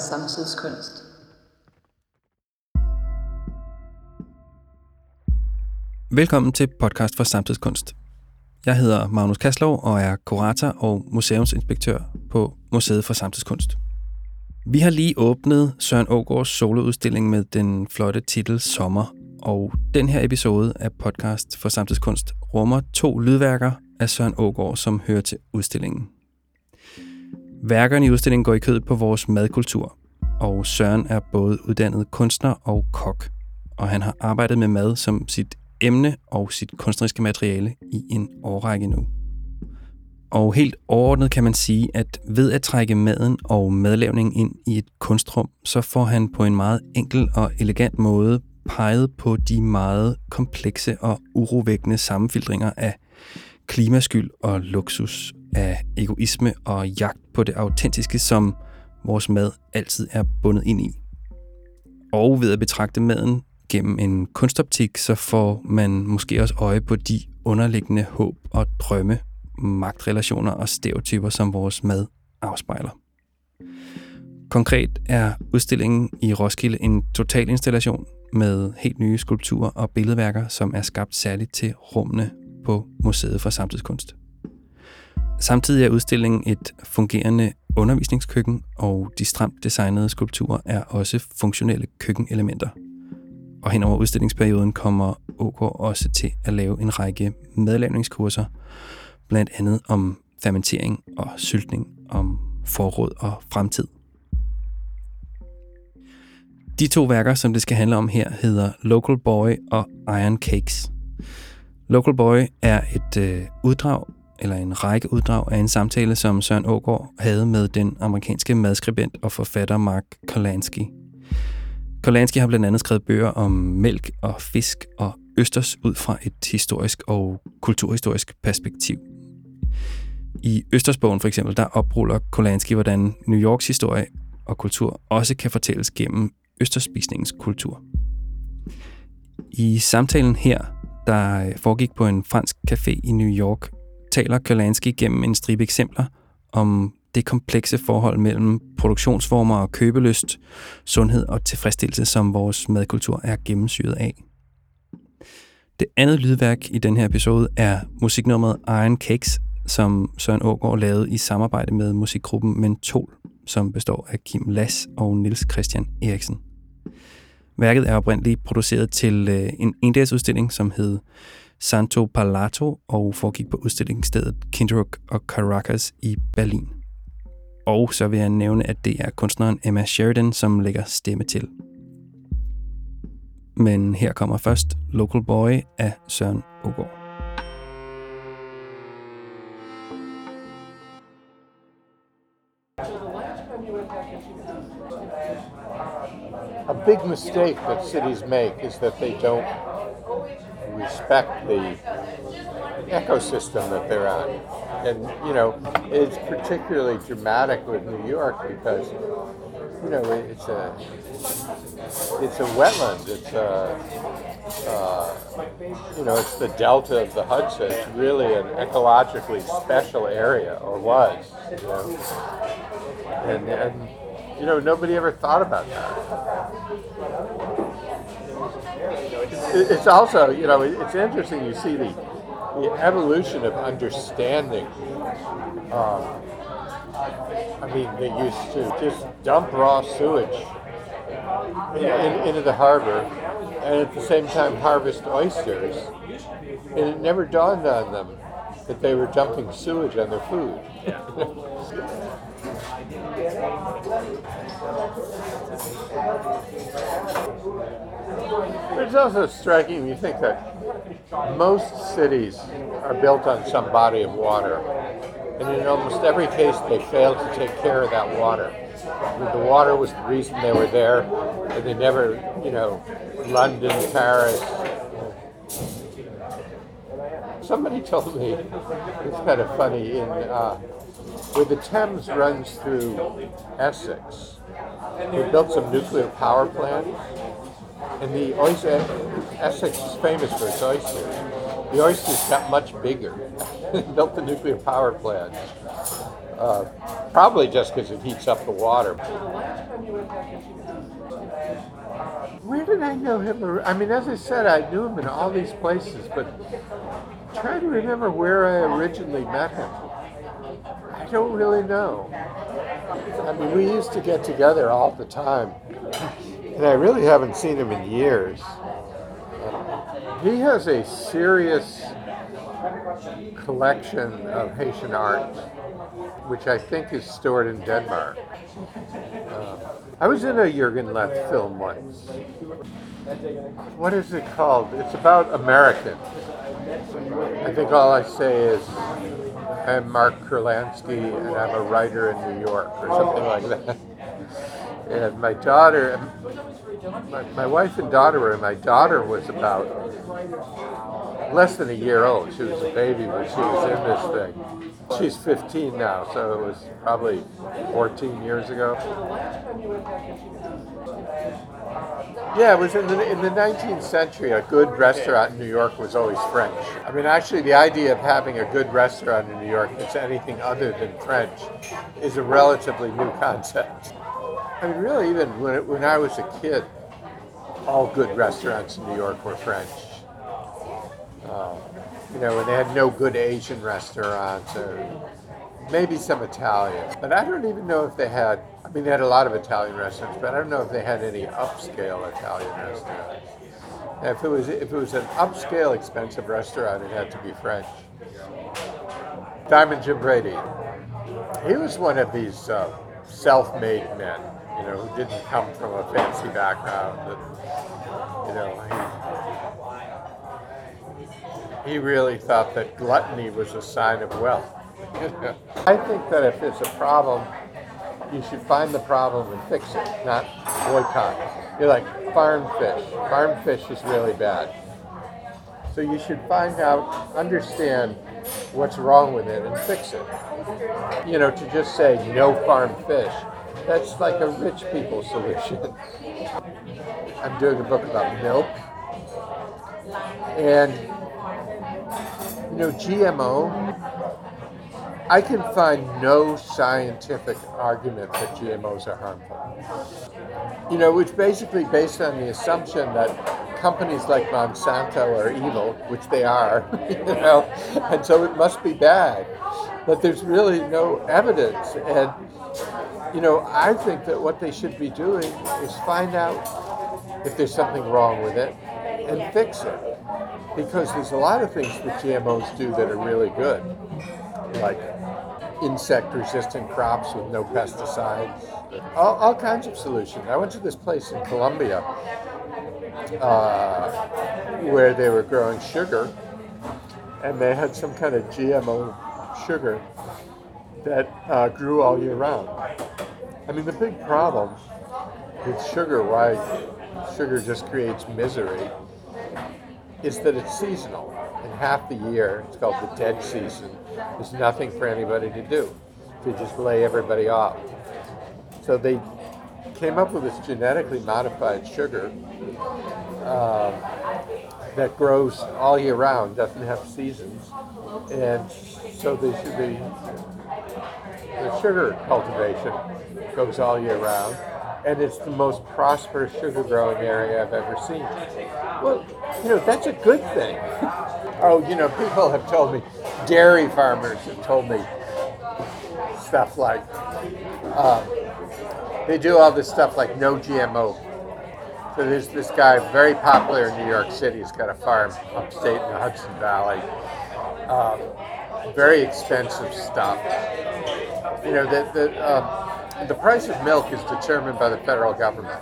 og samtidskunst. Velkommen til podcast for samtidskunst. Jeg hedder Magnus Kaslov og er kurator og museumsinspektør på Museet for Samtidskunst. Vi har lige åbnet Søren Ågaards soloudstilling med den flotte titel Sommer, og den her episode af podcast for samtidskunst rummer to lydværker af Søren Ågaard, som hører til udstillingen. Værkerne i udstillingen går i kødet på vores madkultur, og Søren er både uddannet kunstner og kok, og han har arbejdet med mad som sit emne og sit kunstneriske materiale i en årrække nu. Og helt overordnet kan man sige, at ved at trække maden og madlavningen ind i et kunstrum, så får han på en meget enkel og elegant måde peget på de meget komplekse og urovækkende sammenfiltringer af klimaskyld og luksus, af egoisme og jagt på det autentiske, som vores mad altid er bundet ind i. Og ved at betragte maden gennem en kunstoptik, så får man måske også øje på de underliggende håb og drømme, magtrelationer og stereotyper, som vores mad afspejler. Konkret er udstillingen i Roskilde en total installation med helt nye skulpturer og billedværker, som er skabt særligt til rummene på Museet for Samtidskunst. Samtidig er udstillingen et fungerende undervisningskøkken, og de stramt designede skulpturer er også funktionelle køkkenelementer. Og hen over udstillingsperioden kommer OK også til at lave en række madlavningskurser, blandt andet om fermentering og syltning, om forråd og fremtid. De to værker, som det skal handle om her, hedder Local Boy og Iron Cakes. Local Boy er et øh, uddrag, eller en række uddrag af en samtale, som Søren Ågaard havde med den amerikanske madskribent og forfatter Mark Kolansky. Kolansky har blandt andet skrevet bøger om mælk og fisk og østers ud fra et historisk og kulturhistorisk perspektiv. I Østersbogen for eksempel, der opruller Kolansky, hvordan New Yorks historie og kultur også kan fortælles gennem østerspisningens kultur. I samtalen her, der foregik på en fransk café i New York, taler Kalansky gennem en stribe eksempler om det komplekse forhold mellem produktionsformer og købelyst, sundhed og tilfredsstillelse, som vores madkultur er gennemsyret af. Det andet lydværk i den her episode er musiknummeret Iron Cakes, som Søren Ågaard lavede i samarbejde med musikgruppen Mentol, som består af Kim Lass og Nils Christian Eriksen. Værket er oprindeligt produceret til øh, en endagsudstilling, som hed Santo Palato og foregik på udstillingsstedet Kindruk og Caracas i Berlin. Og så vil jeg nævne, at det er kunstneren Emma Sheridan, som lægger stemme til. Men her kommer først Local Boy af Søren Ogård. A big mistake that cities make is that they don't respect the ecosystem that they're on. And, you know, it's particularly dramatic with New York because, you know, it's a it's a wetland. It's a uh, you know, it's the delta of the Hudson. It's really an ecologically special area, or was, you know. And, and you know, nobody ever thought about that it's also, you know, it's interesting. You see the the evolution of understanding. Um, I mean, they used to just dump raw sewage in, in, into the harbor, and at the same time harvest oysters, and it never dawned on them that they were dumping sewage on their food. It's also striking you think that most cities are built on some body of water, and in almost every case they fail to take care of that water. The water was the reason they were there, and they never, you know, London, Paris. Somebody told me it's kind of funny in uh, where the Thames runs through Essex. They built some nuclear power plants and the oyster, Essex is famous for its oysters. The oysters got much bigger. Built the nuclear power plant. Uh, probably just because it heats up the water. Where did I know him? I mean, as I said, I knew him in all these places, but trying to remember where I originally met him. I don't really know. I mean, we used to get together all the time, and I really haven't seen him in years. He has a serious collection of Haitian art, which I think is stored in Denmark. Uh, I was in a Jørgen Leth film once. What is it called? It's about Americans. I think all I say is I'm Mark Kurlansky and I'm a writer in New York or something like that. And my daughter, my, my wife and daughter were, and my daughter was about less than a year old. She was a baby when she was in this thing. She's 15 now, so it was probably 14 years ago. Yeah, it was in the, in the 19th century. A good restaurant in New York was always French. I mean, actually, the idea of having a good restaurant in New York that's anything other than French is a relatively new concept. I mean, really, even when, it, when I was a kid, all good restaurants in New York were French. Uh, you know, and they had no good Asian restaurants or maybe some Italian. But I don't even know if they had, I mean, they had a lot of Italian restaurants, but I don't know if they had any upscale Italian restaurants. If it was, if it was an upscale, expensive restaurant, it had to be French. Diamond Jim Brady, he was one of these uh, self-made men, you know, who didn't come from a fancy background. And, you know, he, he really thought that gluttony was a sign of wealth. I think that if it's a problem, you should find the problem and fix it, not boycott. You're like farm fish. Farm fish is really bad. So you should find out, understand what's wrong with it and fix it. You know, to just say no farm fish, that's like a rich people solution. I'm doing a book about milk. And, you know, GMO, I can find no scientific argument that GMOs are harmful. You know, which basically based on the assumption that companies like Monsanto are evil, which they are, you know, and so it must be bad. But there's really no evidence. And, you know, I think that what they should be doing is find out if there's something wrong with it and fix it. Because there's a lot of things that GMOs do that are really good, like insect resistant crops with no pesticides, all, all kinds of solutions. I went to this place in Colombia uh, where they were growing sugar, and they had some kind of GMO sugar that uh, grew all year round. I mean, the big problem with sugar, why sugar just creates misery, is that it's seasonal. And half the year, it's called the dead season, there's nothing for anybody to do. They just lay everybody off. So they came up with this genetically modified sugar um, that grows all year round, doesn't have seasons, and so the, the, the sugar cultivation goes all year round, and it's the most prosperous sugar growing area I've ever seen. Well, you know, that's a good thing. oh, you know, people have told me, dairy farmers have told me stuff like, um, they do all this stuff like no GMO. So there's this guy, very popular in New York City. He's got a farm upstate in the Hudson Valley. Um, very expensive stuff. You know, the, the, um, the price of milk is determined by the federal government.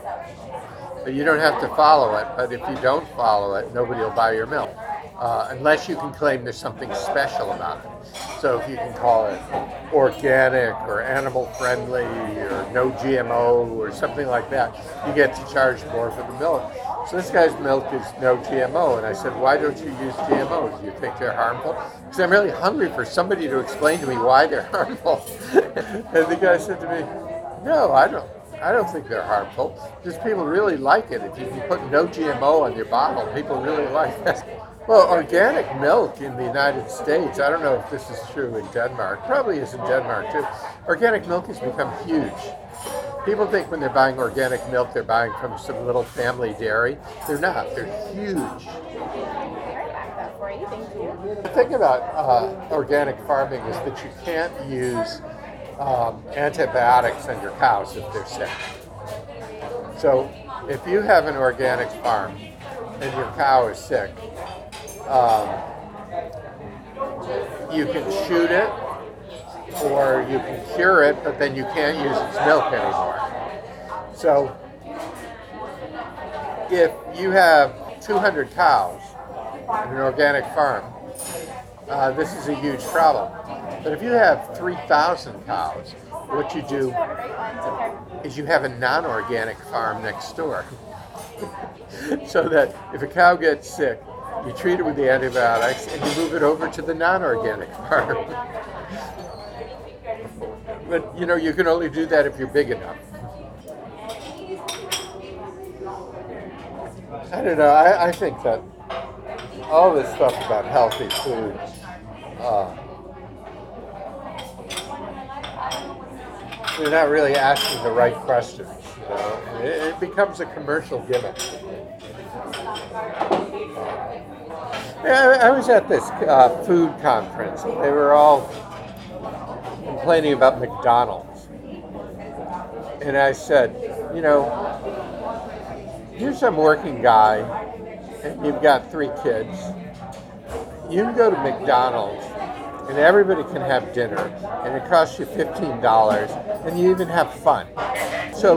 You don't have to follow it, but if you don't follow it, nobody will buy your milk. Uh, unless you can claim there's something special about it. So if you can call it organic or animal friendly or no GMO or something like that, you get to charge more for the milk. So this guy's milk is no GMO. And I said, why don't you use GMOs? Do you think they're harmful? Because I'm really hungry for somebody to explain to me why they're harmful. and the guy said to me, no, I don't. I don't think they're harmful. Just people really like it. If you put no GMO on your bottle, people really like that. Well, organic milk in the United States, I don't know if this is true in Denmark, probably is in Denmark too. Organic milk has become huge. People think when they're buying organic milk, they're buying from some little family dairy. They're not, they're huge. The thing about uh, organic farming is that you can't use um, antibiotics on your cows if they're sick. So if you have an organic farm and your cow is sick, um, you can shoot it or you can cure it, but then you can't use its milk anymore. So if you have 200 cows in an organic farm, uh, this is a huge problem. But if you have 3,000 cows, what you do is you have a non organic farm next door. so that if a cow gets sick, you treat it with the antibiotics and you move it over to the non organic farm. But you know, you can only do that if you're big enough. I don't know. I, I think that all this stuff about healthy food. Uh, you're not really asking the right questions. You know? it, it becomes a commercial gimmick. Yeah, I was at this uh, food conference. They were all complaining about McDonald's. And I said, you know, you're some working guy and you've got three kids. You can go to McDonald's and everybody can have dinner and it costs you $15 and you even have fun. So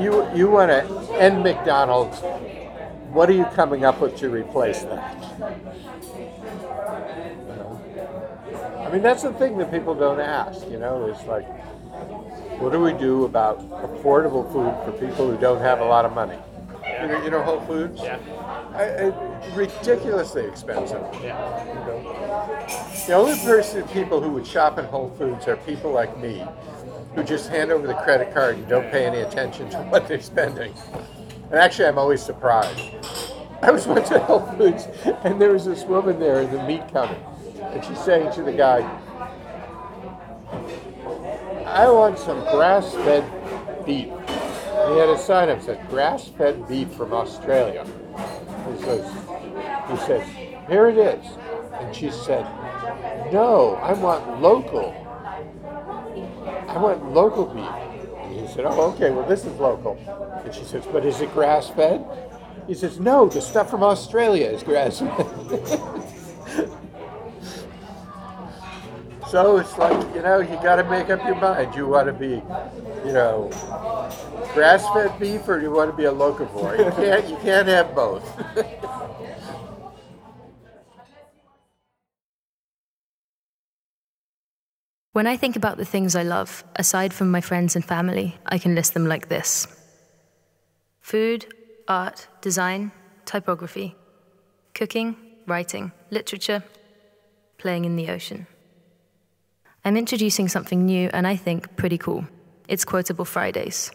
you, you want to end McDonald's what are you coming up with to replace that? I mean, that's the thing that people don't ask, you know, is like, what do we do about affordable food for people who don't have a lot of money? You know, you know Whole Foods? Yeah. I, I, ridiculously expensive. Yeah. You know? The only person, people who would shop in Whole Foods are people like me, who just hand over the credit card and don't pay any attention to what they're spending. And actually, I'm always surprised. I was once at Whole Foods, and there was this woman there in the meat counter, and she's saying to the guy, I want some grass fed beef. And he had a sign up that said, grass fed beef from Australia. He says, he says, here it is. And she said, no, I want local. I want local beef. And he said, oh, okay, well, this is local. And she says, but is it grass fed? He says, no, the stuff from Australia is grass fed. so it's like, you know, you got to make up your mind. You want to be, you know, grass fed beef or you want to be a locavore? You can't, you can't have both. When I think about the things I love, aside from my friends and family, I can list them like this food, art, design, typography, cooking, writing, literature, playing in the ocean. I'm introducing something new and I think pretty cool. It's Quotable Fridays.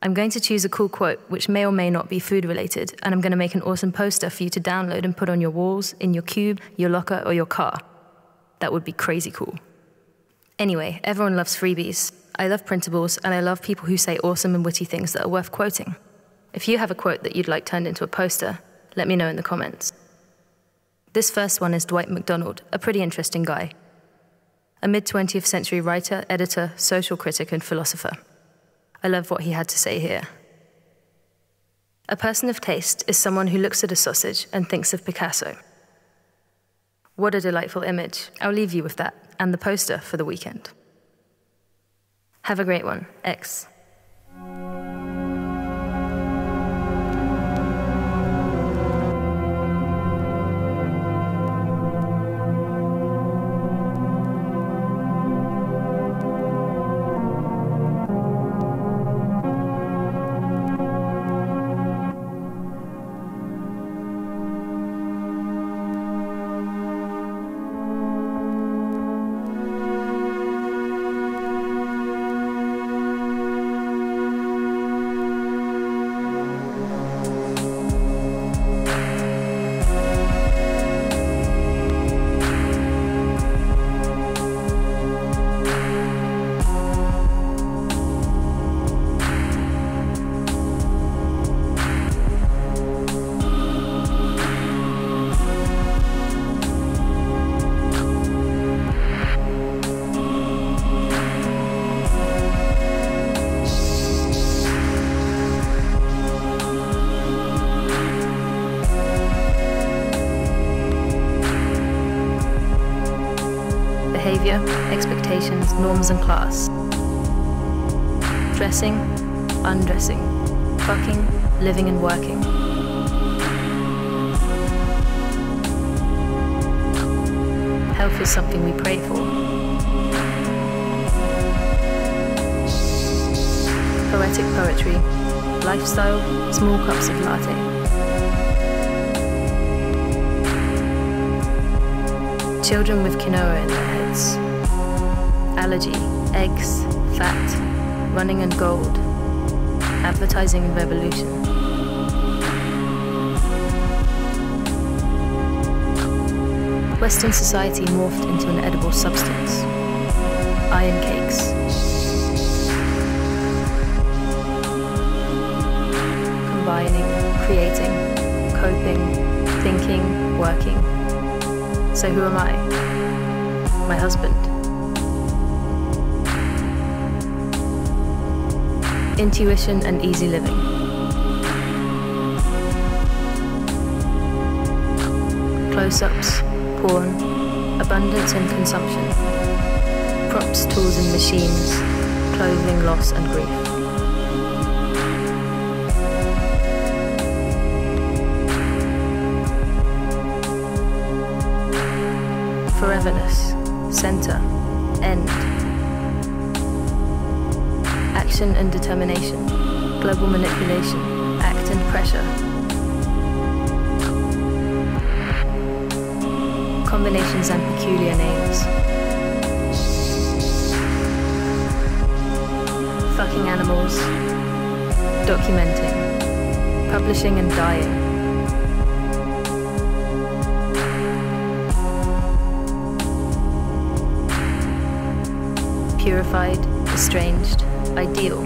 I'm going to choose a cool quote which may or may not be food related, and I'm going to make an awesome poster for you to download and put on your walls, in your cube, your locker, or your car. That would be crazy cool. Anyway, everyone loves freebies. I love printables, and I love people who say awesome and witty things that are worth quoting. If you have a quote that you'd like turned into a poster, let me know in the comments. This first one is Dwight MacDonald, a pretty interesting guy. A mid 20th century writer, editor, social critic, and philosopher. I love what he had to say here. A person of taste is someone who looks at a sausage and thinks of Picasso. What a delightful image. I'll leave you with that and the poster for the weekend. Have a great one. X. behavior, expectations, norms, and class. Dressing, undressing, fucking, living, and working. Health is something we pray for. Poetic poetry, lifestyle, small cups of latte. Children with quinoa in their heads. Allergy, eggs, fat, running and gold. Advertising revolution. Western society morphed into an edible substance. Iron cakes. Combining, creating, coping, thinking, working. So who am I? My husband. Intuition and easy living. Close ups, porn, abundance and consumption. Props, tools and machines, clothing, loss and grief. Foreverness, center, end. Action and determination, global manipulation, act and pressure. Combinations and peculiar names. Fucking animals, documenting, publishing and dying. Purified, estranged, ideal.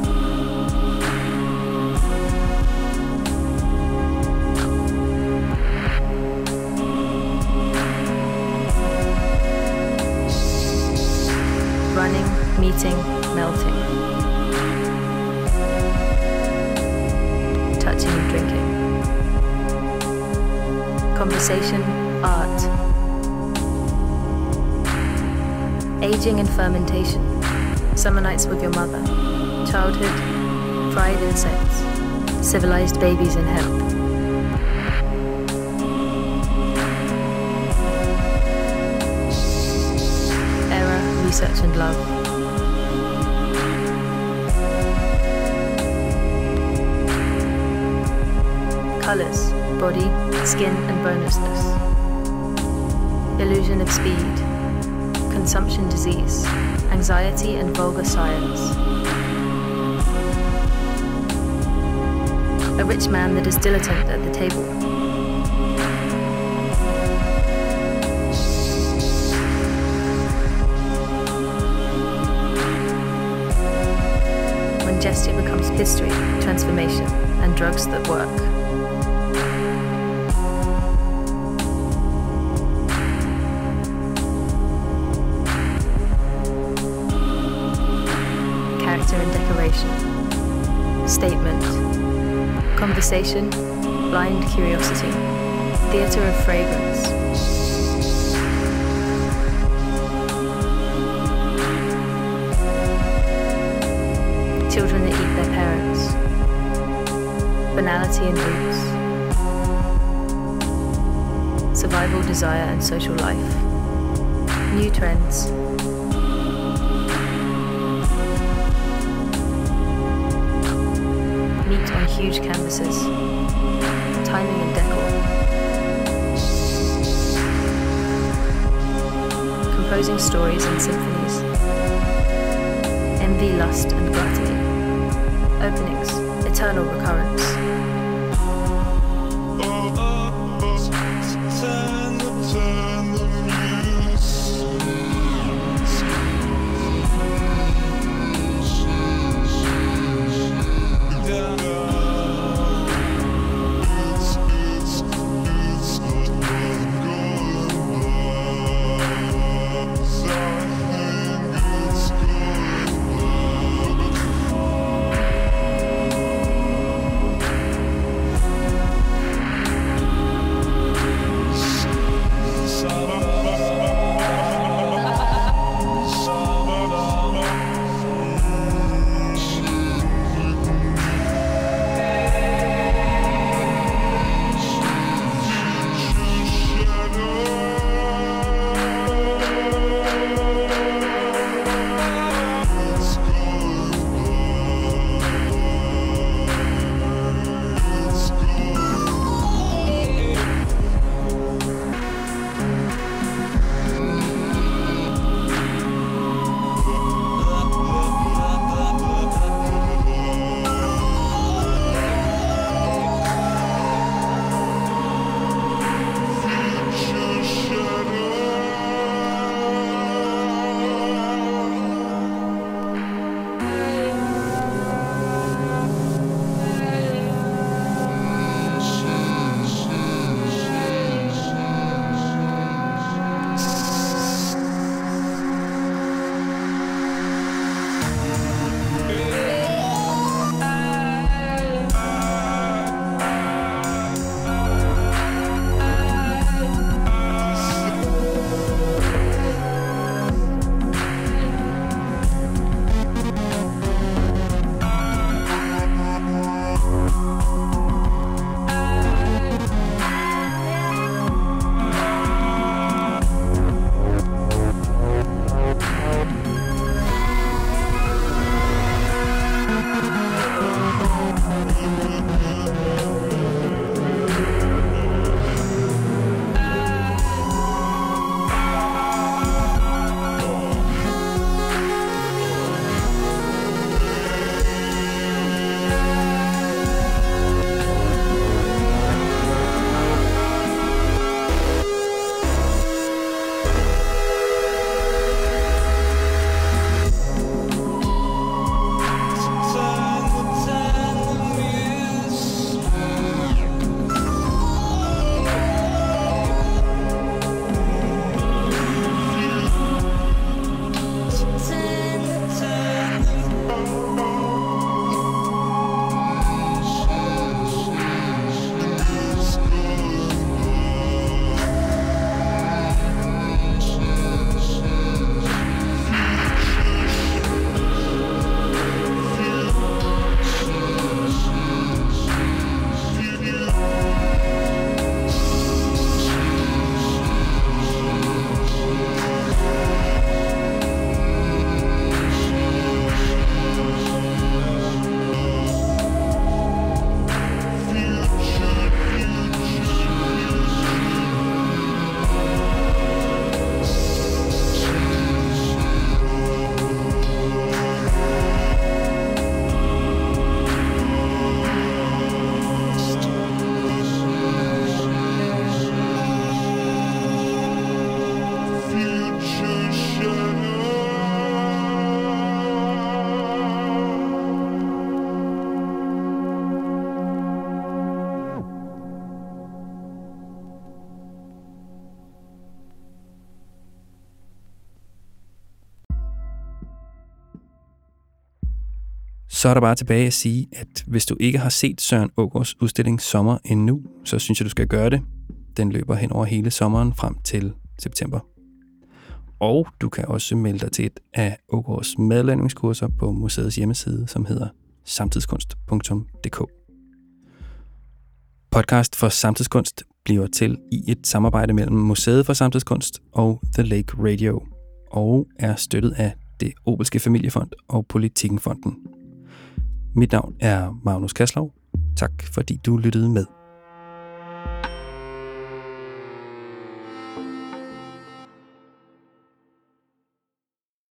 Running, meeting, melting. Touching and drinking. Conversation, art. Aging and fermentation summer nights with your mother, childhood, fried insects, civilized babies in hell. Error, research, and love. Colors, body, skin, and bonelessness. Illusion of speed, consumption disease, anxiety and vulgar science. A rich man that is dilettante at the table. When gesture becomes history, transformation, and drugs that work. And decoration. Statement. Conversation. Blind curiosity. Theatre of fragrance. Children that eat their parents. Banality and roots. Survival, desire, and social life. New trends. Meet on huge canvases. Timing and decor. Composing stories and symphonies. Envy, lust, and gluttony. Openings, eternal recurrence. Så er der bare tilbage at sige, at hvis du ikke har set Søren Ågaards udstilling Sommer endnu, så synes jeg, du skal gøre det. Den løber hen over hele sommeren frem til september. Og du kan også melde dig til et af Ågaards medlemskurser på museets hjemmeside, som hedder samtidskunst.dk. Podcast for samtidskunst bliver til i et samarbejde mellem Museet for Samtidskunst og The Lake Radio, og er støttet af det Obelske Familiefond og Politikenfonden. Mit navn er Magnus Kaslov. Tak fordi du lyttede med.